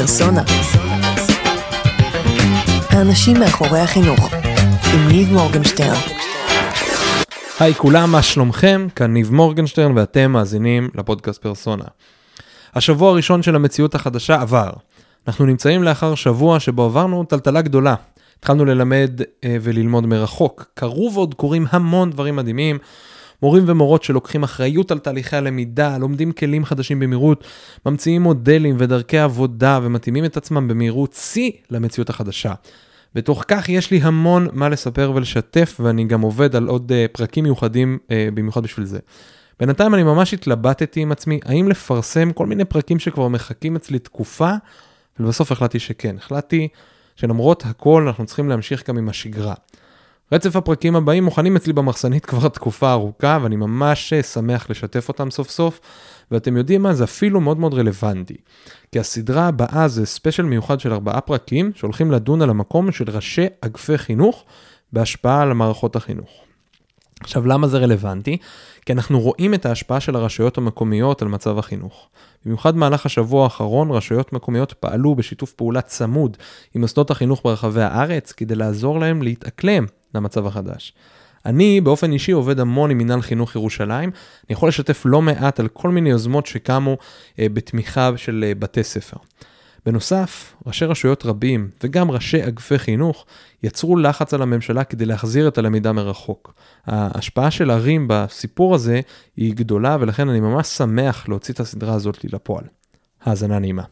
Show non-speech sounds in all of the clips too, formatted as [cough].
פרסונה. האנשים מאחורי החינוך, עם ניב מורגנשטרן. היי כולם, מה שלומכם? כאן ניב מורגנשטרן ואתם מאזינים לפודקאסט פרסונה. השבוע הראשון של המציאות החדשה עבר. אנחנו נמצאים לאחר שבוע שבו עברנו טלטלה גדולה. התחלנו ללמד אה, וללמוד מרחוק. קרו ועוד קורים המון דברים מדהימים. מורים ומורות שלוקחים אחריות על תהליכי הלמידה, לומדים כלים חדשים במהירות, ממציאים מודלים ודרכי עבודה ומתאימים את עצמם במהירות שיא למציאות החדשה. בתוך כך יש לי המון מה לספר ולשתף ואני גם עובד על עוד uh, פרקים מיוחדים uh, במיוחד בשביל זה. בינתיים אני ממש התלבטתי עם עצמי האם לפרסם כל מיני פרקים שכבר מחכים אצלי תקופה, ובסוף החלטתי שכן. החלטתי שלמרות הכל אנחנו צריכים להמשיך גם עם השגרה. רצף הפרקים הבאים מוכנים אצלי במחסנית כבר תקופה ארוכה ואני ממש אה, שמח לשתף אותם סוף סוף ואתם יודעים מה זה אפילו מאוד מאוד רלוונטי. כי הסדרה הבאה זה ספיישל מיוחד של ארבעה פרקים שהולכים לדון על המקום של ראשי אגפי חינוך בהשפעה על מערכות החינוך. עכשיו למה זה רלוונטי? כי אנחנו רואים את ההשפעה של הרשויות המקומיות על מצב החינוך. במיוחד במהלך השבוע האחרון רשויות מקומיות פעלו בשיתוף פעולה צמוד עם מוסדות החינוך ברחבי הארץ כדי לעזור להם להתאקלם למצב החדש. אני באופן אישי עובד המון עם מנהל חינוך ירושלים, אני יכול לשתף לא מעט על כל מיני יוזמות שקמו אה, בתמיכה של אה, בתי ספר. בנוסף, ראשי רשויות רבים וגם ראשי אגפי חינוך יצרו לחץ על הממשלה כדי להחזיר את הלמידה מרחוק. ההשפעה של ערים בסיפור הזה היא גדולה ולכן אני ממש שמח להוציא את הסדרה הזאת לפועל. האזנה נעימה.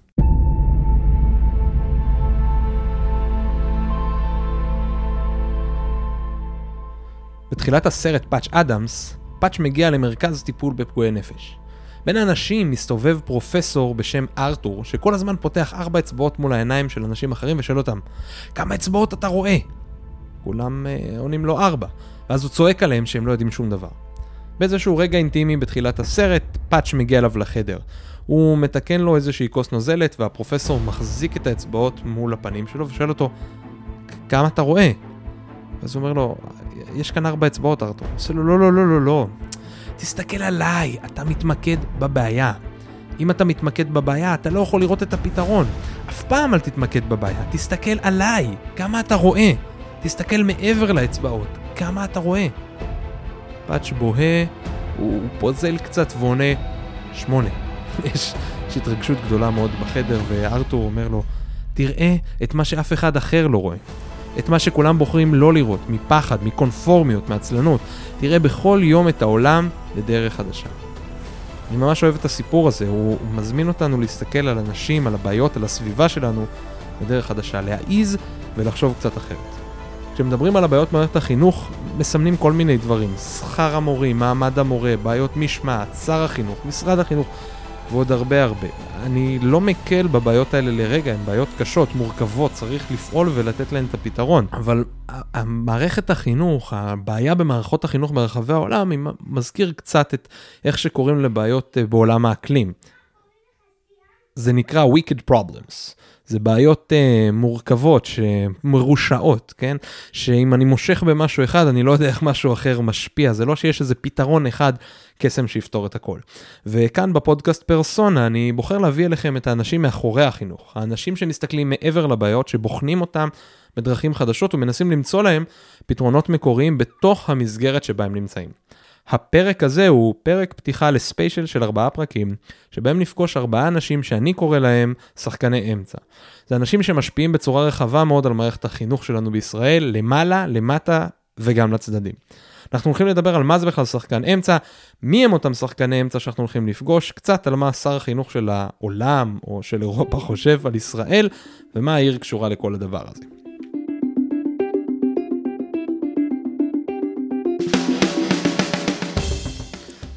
בתחילת הסרט פאץ' אדמס, פאץ' מגיע למרכז טיפול בפגועי נפש. בין האנשים מסתובב פרופסור בשם ארתור, שכל הזמן פותח ארבע אצבעות מול העיניים של אנשים אחרים ושואל אותם, כמה אצבעות אתה רואה? כולם אה, עונים לו ארבע, ואז הוא צועק עליהם שהם לא יודעים שום דבר. באיזשהו רגע אינטימי בתחילת הסרט, פאץ' מגיע אליו לחדר. הוא מתקן לו איזושהי כוס נוזלת, והפרופסור מחזיק את האצבעות מול הפנים שלו ושואל אותו, כמה אתה רואה? אז הוא אומר לו, יש כאן ארבע אצבעות, ארתור. הוא עושה לו, לא, לא, לא, לא, לא. תסתכל עליי, אתה מתמקד בבעיה. אם אתה מתמקד בבעיה, אתה לא יכול לראות את הפתרון. אף פעם אל תתמקד בבעיה, תסתכל עליי, כמה אתה רואה. תסתכל מעבר לאצבעות, כמה אתה רואה. פאץ' בוהה, הוא פוזל קצת ועונה, שמונה. יש, [laughs] יש התרגשות גדולה מאוד בחדר, וארתור אומר לו, תראה את מה שאף אחד אחר לא רואה. את מה שכולם בוחרים לא לראות, מפחד, מקונפורמיות, מעצלנות. תראה בכל יום את העולם לדרך חדשה. אני ממש אוהב את הסיפור הזה, הוא, הוא מזמין אותנו להסתכל על אנשים, על הבעיות, על הסביבה שלנו בדרך חדשה, להעיז ולחשוב קצת אחרת. כשמדברים על הבעיות במערכת החינוך, מסמנים כל מיני דברים. שכר המורים, מעמד המורה, בעיות משמעת, שר החינוך, משרד החינוך. ועוד הרבה הרבה. אני לא מקל בבעיות האלה לרגע, הן בעיות קשות, מורכבות, צריך לפעול ולתת להן את הפתרון. אבל מערכת החינוך, הבעיה במערכות החינוך ברחבי העולם, היא מזכיר קצת את איך שקוראים לבעיות אה, בעולם האקלים. זה נקרא wicked problems. זה בעיות uh, מורכבות, מרושעות, כן? שאם אני מושך במשהו אחד, אני לא יודע איך משהו אחר משפיע. זה לא שיש איזה פתרון אחד, קסם שיפתור את הכל. וכאן בפודקאסט פרסונה, אני בוחר להביא אליכם את האנשים מאחורי החינוך. האנשים שמסתכלים מעבר לבעיות, שבוחנים אותם בדרכים חדשות ומנסים למצוא להם פתרונות מקוריים בתוך המסגרת שבה הם נמצאים. הפרק הזה הוא פרק פתיחה לספיישל של ארבעה פרקים, שבהם נפגוש ארבעה אנשים שאני קורא להם שחקני אמצע. זה אנשים שמשפיעים בצורה רחבה מאוד על מערכת החינוך שלנו בישראל, למעלה, למטה וגם לצדדים. אנחנו הולכים לדבר על מה זה בכלל שחקן אמצע, מי הם אותם שחקני אמצע שאנחנו הולכים לפגוש, קצת על מה שר החינוך של העולם או של אירופה חושב על ישראל, ומה העיר קשורה לכל הדבר הזה.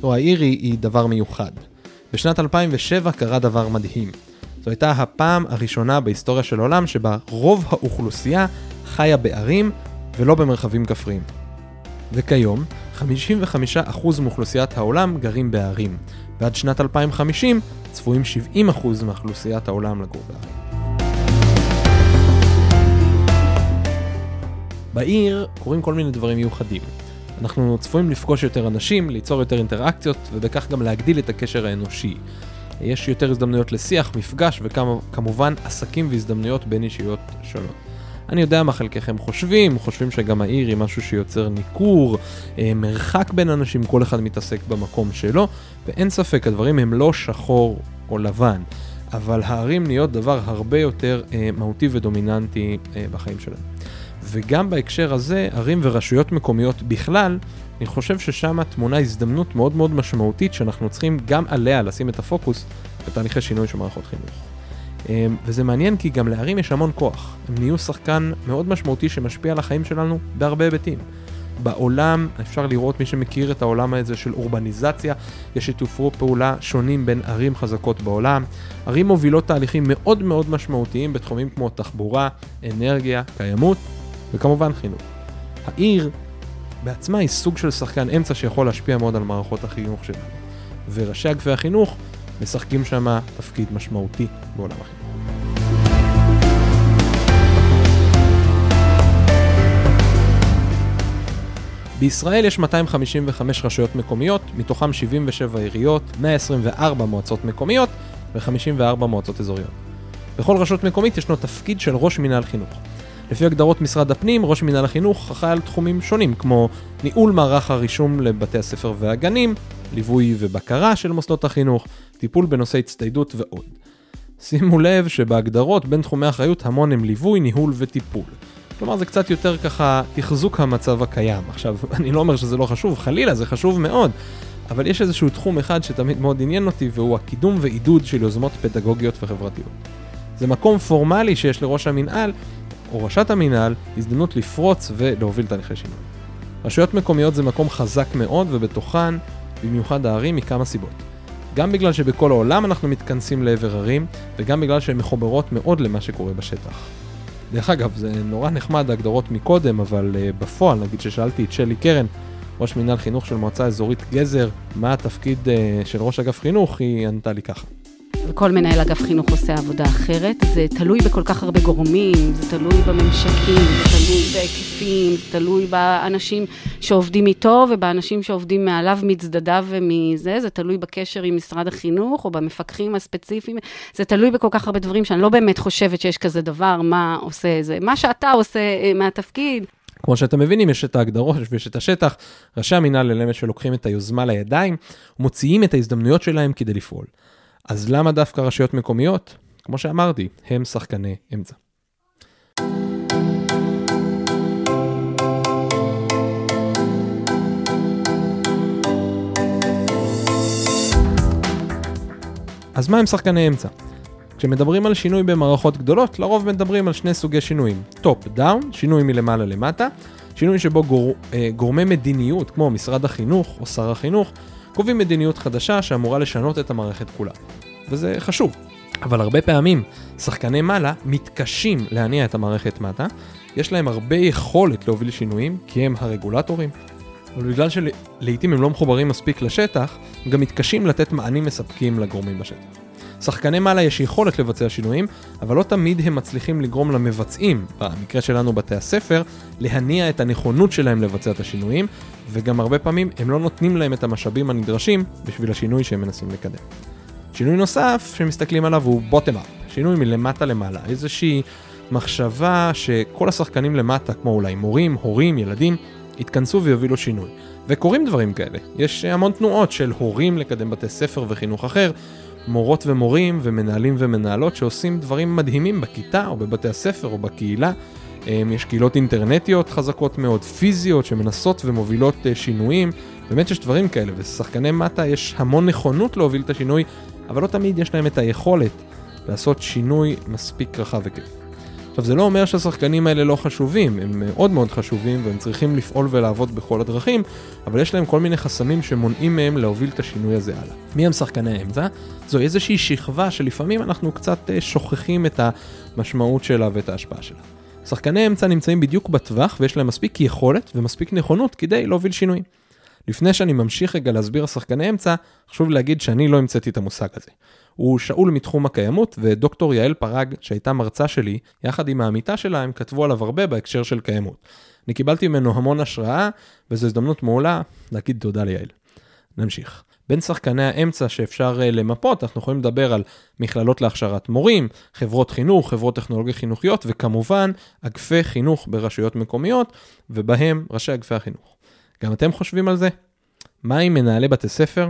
או העיר היא, דבר מיוחד. בשנת 2007 קרה דבר מדהים. זו הייתה הפעם הראשונה בהיסטוריה של העולם שבה רוב האוכלוסייה חיה בערים ולא במרחבים כפריים. וכיום, 55% מאוכלוסיית העולם גרים בערים, ועד שנת 2050 צפויים 70% מאוכלוסיית העולם לגור בערים. בעיר קורים כל מיני דברים מיוחדים. אנחנו צפויים לפגוש יותר אנשים, ליצור יותר אינטראקציות, ובכך גם להגדיל את הקשר האנושי. יש יותר הזדמנויות לשיח, מפגש וכמובן עסקים והזדמנויות בין אישיות שונות. אני יודע מה חלקכם חושבים, חושבים שגם העיר היא משהו שיוצר ניכור, אה, מרחק בין אנשים, כל אחד מתעסק במקום שלו, ואין ספק, הדברים הם לא שחור או לבן, אבל הערים נהיות דבר הרבה יותר אה, מהותי ודומיננטי אה, בחיים שלהם. וגם בהקשר הזה, ערים ורשויות מקומיות בכלל, אני חושב ששם תמונה הזדמנות מאוד מאוד משמעותית שאנחנו צריכים גם עליה לשים את הפוקוס בתהליכי שינוי של מערכות חינוך. אמ, וזה מעניין כי גם לערים יש המון כוח. הם נהיו שחקן מאוד משמעותי שמשפיע על החיים שלנו בהרבה היבטים. בעולם, אפשר לראות מי שמכיר את העולם הזה של אורבניזציה, יש שיתופי פעולה שונים בין ערים חזקות בעולם. ערים מובילות תהליכים מאוד מאוד משמעותיים בתחומים כמו תחבורה, אנרגיה, קיימות וכמובן חינוך. העיר בעצמה היא סוג של שחקן אמצע שיכול להשפיע מאוד על מערכות החינוך שלנו. וראשי אגפי החינוך משחקים שם תפקיד משמעותי בעולם החינוך. בישראל יש 255 רשויות מקומיות, מתוכם 77 עיריות, 124 מועצות מקומיות ו-54 מועצות אזוריות. בכל רשות מקומית ישנו תפקיד של ראש מינהל חינוך. לפי הגדרות משרד הפנים, ראש מינהל החינוך אחראי על תחומים שונים, כמו ניהול מערך הרישום לבתי הספר והגנים, ליווי ובקרה של מוסדות החינוך, טיפול בנושא הצטיידות ועוד. שימו לב שבהגדרות בין תחומי האחריות המון הם ליווי, ניהול וטיפול. כלומר זה קצת יותר ככה תחזוק המצב הקיים. עכשיו, [laughs] אני לא אומר שזה לא חשוב, חלילה, זה חשוב מאוד, אבל יש איזשהו תחום אחד שתמיד מאוד עניין אותי, והוא הקידום ועידוד של יוזמות פדגוגיות וחברתיות. זה מקום פורמלי שיש לראש המינהל, או ראשת המינהל, הזדמנות לפרוץ ולהוביל תהליכי שינוי. רשויות מקומיות זה מקום חזק מאוד, ובתוכן, במיוחד הערים, מכמה סיבות. גם בגלל שבכל העולם אנחנו מתכנסים לעבר ערים, וגם בגלל שהן מחוברות מאוד למה שקורה בשטח. דרך אגב, זה נורא נחמד ההגדרות מקודם, אבל uh, בפועל, נגיד ששאלתי את שלי קרן, ראש מינהל חינוך של מועצה אזורית גזר, מה התפקיד uh, של ראש אגף חינוך, היא ענתה לי ככה. וכל מנהל אגף חינוך עושה עבודה אחרת. זה תלוי בכל כך הרבה גורמים, זה תלוי בממשקים, זה תלוי בהיקפים, זה תלוי באנשים שעובדים איתו ובאנשים שעובדים מעליו מצדדיו ומזה, זה תלוי בקשר עם משרד החינוך או במפקחים הספציפיים, זה תלוי בכל כך הרבה דברים שאני לא באמת חושבת שיש כזה דבר, מה עושה זה, מה שאתה עושה אה, מהתפקיד. כמו שאתם מבינים, יש את ההגדרות ויש את השטח. ראשי המינהל אלה שלוקחים את היוזמה לידיים, מוציאים את ההזדמנויות שלהם כדי לפעול. אז למה דווקא רשויות מקומיות? כמו שאמרתי, הם שחקני אמצע. אז מה הם שחקני אמצע? כשמדברים על שינוי במערכות גדולות, לרוב מדברים על שני סוגי שינויים. Top down, שינוי מלמעלה למטה, שינוי שבו גור, אה, גורמי מדיניות, כמו משרד החינוך או שר החינוך, קובעים מדיניות חדשה שאמורה לשנות את המערכת כולה. וזה חשוב. אבל הרבה פעמים שחקני מעלה מתקשים להניע את המערכת מטה, יש להם הרבה יכולת להוביל שינויים, כי הם הרגולטורים, אבל בגלל שלעיתים הם לא מחוברים מספיק לשטח, הם גם מתקשים לתת מענים מספקים לגורמים בשטח. שחקני מעלה יש יכולת לבצע שינויים, אבל לא תמיד הם מצליחים לגרום למבצעים, במקרה שלנו בתי הספר, להניע את הנכונות שלהם לבצע את השינויים, וגם הרבה פעמים הם לא נותנים להם את המשאבים הנדרשים בשביל השינוי שהם מנסים לקדם. שינוי נוסף שמסתכלים עליו הוא bottom up, שינוי מלמטה למעלה, איזושהי מחשבה שכל השחקנים למטה, כמו אולי מורים, הורים, ילדים, יתכנסו ויובילו שינוי. וקורים דברים כאלה, יש המון תנועות של הורים לקדם בתי ספר וחינוך אחר, מורות ומורים ומנהלים ומנהלות שעושים דברים מדהימים בכיתה או בבתי הספר או בקהילה. יש קהילות אינטרנטיות חזקות מאוד, פיזיות, שמנסות ומובילות אה, שינויים. באמת יש דברים כאלה, ושחקני מטה יש המון נכונות להוביל את השינוי, אבל לא תמיד יש להם את היכולת לעשות שינוי מספיק רחב היקף. עכשיו זה לא אומר שהשחקנים האלה לא חשובים, הם מאוד מאוד חשובים והם צריכים לפעול ולעבוד בכל הדרכים, אבל יש להם כל מיני חסמים שמונעים מהם להוביל את השינוי הזה הלאה. מי הם שחקני האמצע? זו איזושהי שכבה שלפעמים אנחנו קצת אה, שוכחים את המשמעות שלה ואת ההשפעה שלה. שחקני אמצע נמצאים בדיוק בטווח ויש להם מספיק יכולת ומספיק נכונות כדי להוביל שינויים. לפני שאני ממשיך רגע להסביר על שחקני אמצע, חשוב להגיד שאני לא המצאתי את המושג הזה. הוא שאול מתחום הקיימות, ודוקטור יעל פרג, שהייתה מרצה שלי, יחד עם העמיתה שלה, הם כתבו עליו הרבה בהקשר של קיימות. אני קיבלתי ממנו המון השראה, וזו הזדמנות מעולה להגיד תודה ליעל. נמשיך. בין שחקני האמצע שאפשר אה, למפות, אנחנו יכולים לדבר על מכללות להכשרת מורים, חברות חינוך, חברות טכנולוגיה חינוכיות, וכמובן, אגפי חינוך ברשויות מקומיות, ובהם ראשי אגפי החינוך. גם אתם חושבים על זה? מה עם מנהלי בתי ספר?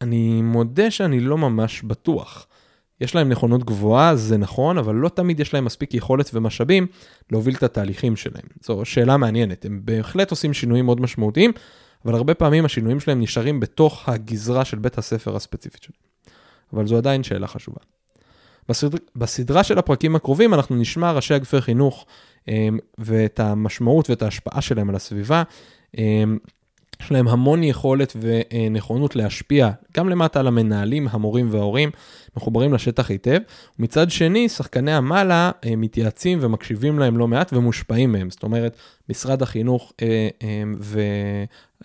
אני מודה שאני לא ממש בטוח. יש להם נכונות גבוהה, זה נכון, אבל לא תמיד יש להם מספיק יכולת ומשאבים להוביל את התהליכים שלהם. זו שאלה מעניינת, הם בהחלט עושים שינויים מאוד משמעותיים, אבל הרבה פעמים השינויים שלהם נשארים בתוך הגזרה של בית הספר הספציפית שלהם. אבל זו עדיין שאלה חשובה. בסדר, בסדרה של הפרקים הקרובים אנחנו נשמע ראשי אגפי חינוך אמ, ואת המשמעות ואת ההשפעה שלהם על הסביבה. יש להם המון יכולת ונכונות להשפיע גם למטה על המנהלים, המורים וההורים, מחוברים לשטח היטב. ומצד שני, שחקני המעלה אה, מתייעצים ומקשיבים להם לא מעט ומושפעים מהם. זאת אומרת, משרד החינוך אה, אה,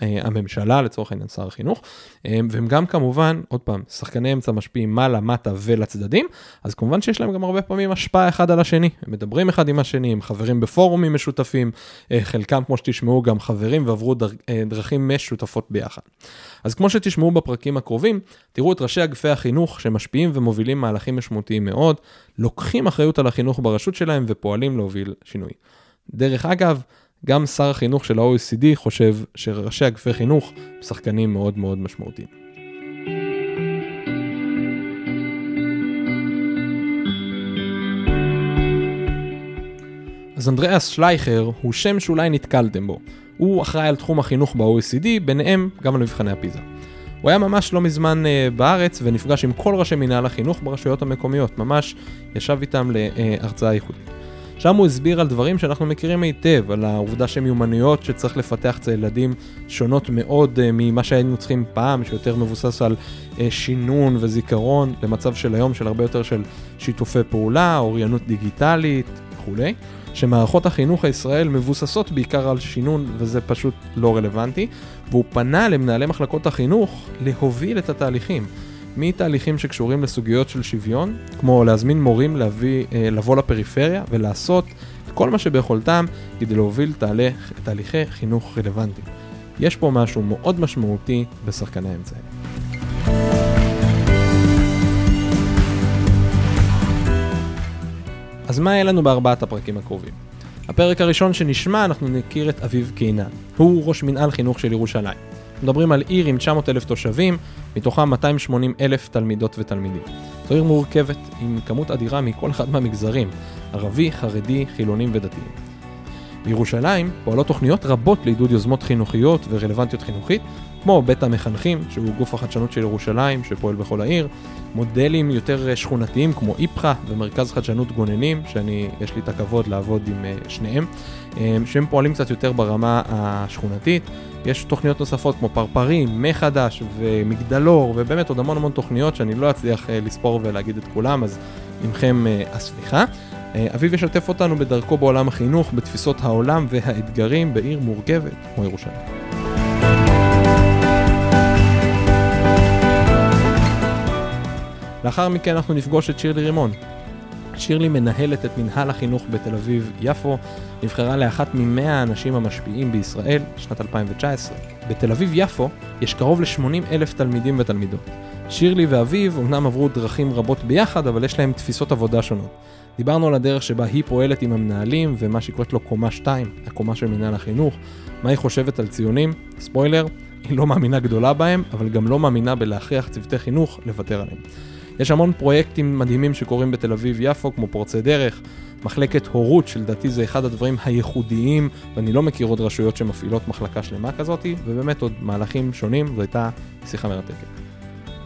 והממשלה, לצורך העניין שר החינוך, והם גם כמובן, עוד פעם, שחקני אמצע משפיעים מעלה, מטה ולצדדים, אז כמובן שיש להם גם הרבה פעמים השפעה אחד על השני. הם מדברים אחד עם השני, הם חברים בפורומים משותפים, חלקם, כמו שתשמעו, גם חברים ועברו דרכים משותפות ביחד. אז כמו שתשמעו בפרקים הקרובים, תראו את ראשי אגפי החינוך שמשפיעים ומובילים מהלכים משמעותיים מאוד, לוקחים אחריות על החינוך ברשות שלהם ופועלים להוביל שינוי. דרך אגב, גם שר החינוך של ה-OECD חושב שראשי אגפי חינוך הם שחקנים מאוד מאוד משמעותיים. אז אנדריאס שלייכר הוא שם שאולי נתקלתם בו. הוא אחראי על תחום החינוך ב-OECD, ביניהם גם על מבחני הפיזה. הוא היה ממש לא מזמן uh, בארץ ונפגש עם כל ראשי מנהל החינוך ברשויות המקומיות, ממש ישב איתם להרצאה ייחודית. שם הוא הסביר על דברים שאנחנו מכירים היטב, על העובדה שמיומנויות שצריך לפתח אצל ילדים שונות מאוד uh, ממה שהיינו צריכים פעם, שיותר מבוסס על uh, שינון וזיכרון, למצב של היום של הרבה יותר של שיתופי פעולה, אוריינות דיגיטלית וכולי. שמערכות החינוך הישראל מבוססות בעיקר על שינון וזה פשוט לא רלוונטי, והוא פנה למנהלי מחלקות החינוך להוביל את התהליכים. מתהליכים שקשורים לסוגיות של שוויון, כמו להזמין מורים להביא, אה, לבוא לפריפריה ולעשות כל מה שביכולתם כדי להוביל תהליך, תהליכי חינוך רלוונטיים. יש פה משהו מאוד משמעותי בשחקני האמצעים. אז מה יהיה לנו בארבעת הפרקים הקרובים? הפרק הראשון שנשמע, אנחנו נכיר את אביב קינן. הוא ראש מנהל חינוך של ירושלים. מדברים על עיר עם 900 אלף תושבים, מתוכם 280 אלף תלמידות ותלמידים. זו עיר מורכבת, עם כמות אדירה מכל אחד מהמגזרים, ערבי, חרדי, חילונים ודתיים. בירושלים פועלות תוכניות רבות לעידוד יוזמות חינוכיות ורלוונטיות חינוכית, כמו בית המחנכים, שהוא גוף החדשנות של ירושלים, שפועל בכל העיר, מודלים יותר שכונתיים כמו איפחה ומרכז חדשנות גוננים, שאני, יש לי את הכבוד לעבוד עם אה, שניהם, אה, שהם פועלים קצת יותר ברמה השכונתית. יש תוכניות נוספות כמו פרפרים, מחדש ומגדלור, ובאמת עוד המון המון תוכניות שאני לא אצליח אה, לספור ולהגיד את כולם, אז עמכם הסליחה. אביב ישתף אותנו בדרכו בעולם החינוך, בתפיסות העולם והאתגרים בעיר מורכבת כמו ירושלים. לאחר מכן אנחנו נפגוש את שירלי רימון. שירלי מנהלת את מנהל החינוך בתל אביב-יפו, נבחרה לאחת ממאה האנשים המשפיעים בישראל בשנת 2019. בתל אביב-יפו יש קרוב ל-80 אלף תלמידים ותלמידות. שירלי ואביב אמנם עברו דרכים רבות ביחד, אבל יש להם תפיסות עבודה שונות. דיברנו על הדרך שבה היא פועלת עם המנהלים ומה שהיא קוראת לו קומה 2, הקומה של מנהל החינוך, מה היא חושבת על ציונים, ספוילר, היא לא מאמינה גדולה בהם, אבל גם לא מאמינה בלהכריח צוותי חינוך לוותר עליהם. יש המון פרויקטים מדהימים שקורים בתל אביב-יפו, כמו פורצי דרך, מחלקת הורות, שלדעתי זה אחד הדברים הייחודיים, ואני לא מכיר עוד רשויות שמפעילות מחלקה שלמה כזאת, ובאמת עוד מהלכים שונים, זו הייתה שיחה מרתקת.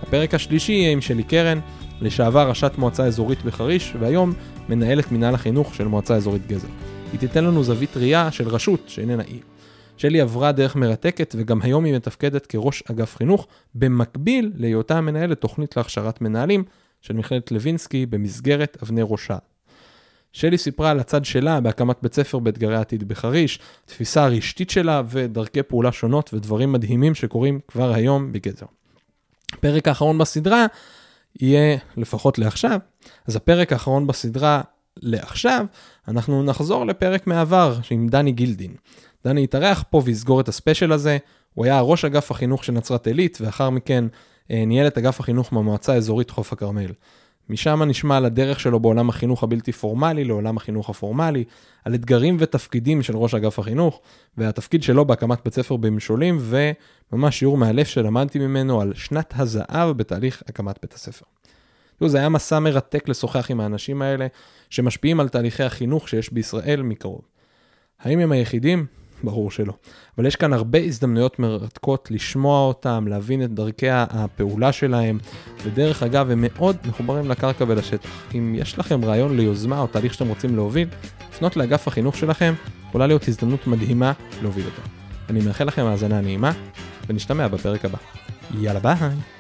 הפרק השלישי יהיה עם שלי קרן, לשעבר ראשת מועצה אזורית בחריש, והיום מנהלת מנהל החינוך של מועצה אזורית גזר. היא תיתן לנו זווית ראייה של רשות שאיננה עיר. שלי עברה דרך מרתקת וגם היום היא מתפקדת כראש אגף חינוך, במקביל להיותה מנהלת תוכנית להכשרת מנהלים של מכללת לוינסקי במסגרת אבני ראשה. שלי סיפרה על הצד שלה בהקמת בית ספר באתגרי העתיד בחריש, תפיסה הרשתית שלה ודרכי פעולה שונות ודברים מדהימים שקורים כבר היום בגזר. הפרק האחרון בסדרה יהיה לפחות לעכשיו, אז הפרק האחרון בסדרה לעכשיו, אנחנו נחזור לפרק מעבר עם דני גילדין. דני יתארח פה ויסגור את הספיישל הזה. הוא היה ראש אגף החינוך של נצרת עילית, ואחר מכן אה, ניהל את אגף החינוך במועצה האזורית חוף הכרמל. משם נשמע על הדרך שלו בעולם החינוך הבלתי פורמלי לעולם החינוך הפורמלי, על אתגרים ותפקידים של ראש אגף החינוך, והתפקיד שלו בהקמת בית ספר במשולים, וממש שיעור מאלף שלמדתי ממנו על שנת הזהב בתהליך הקמת בית הספר. זה היה מסע מרתק לשוחח עם האנשים האלה, שמשפיעים על תהליכי החינוך שיש בישראל מקרוב. האם הם היחידים? ברור שלא. אבל יש כאן הרבה הזדמנויות מרתקות לשמוע אותם, להבין את דרכי הפעולה שלהם, ודרך אגב, הם מאוד מחוברים לקרקע ולשטח. אם יש לכם רעיון ליוזמה או תהליך שאתם רוצים להוביל, לפנות לאגף החינוך שלכם, יכולה להיות הזדמנות מדהימה להוביל אותו. אני מאחל לכם האזנה נעימה, ונשתמע בפרק הבא. יאללה ביי!